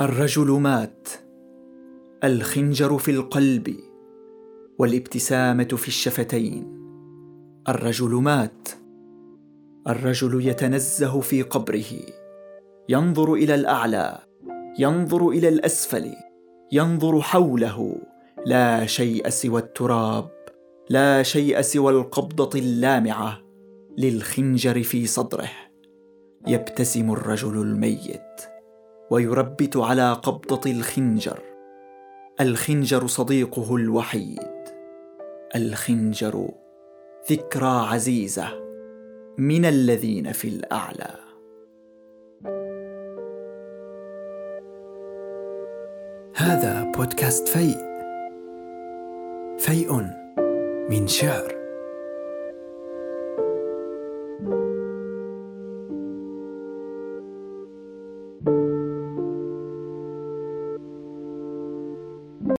الرجل مات الخنجر في القلب والابتسامة في الشفتين. الرجل مات الرجل يتنزه في قبره ينظر إلى الأعلى ينظر إلى الأسفل ينظر حوله. لا شيء سوى التراب لا شيء سوى القبضة اللامعة للخنجر في صدره. يبتسم الرجل الميت. ويربت على قبضة الخنجر. الخنجر صديقه الوحيد. الخنجر ذكرى عزيزة من الذين في الأعلى. هذا بودكاست فيء. فيء من شعر.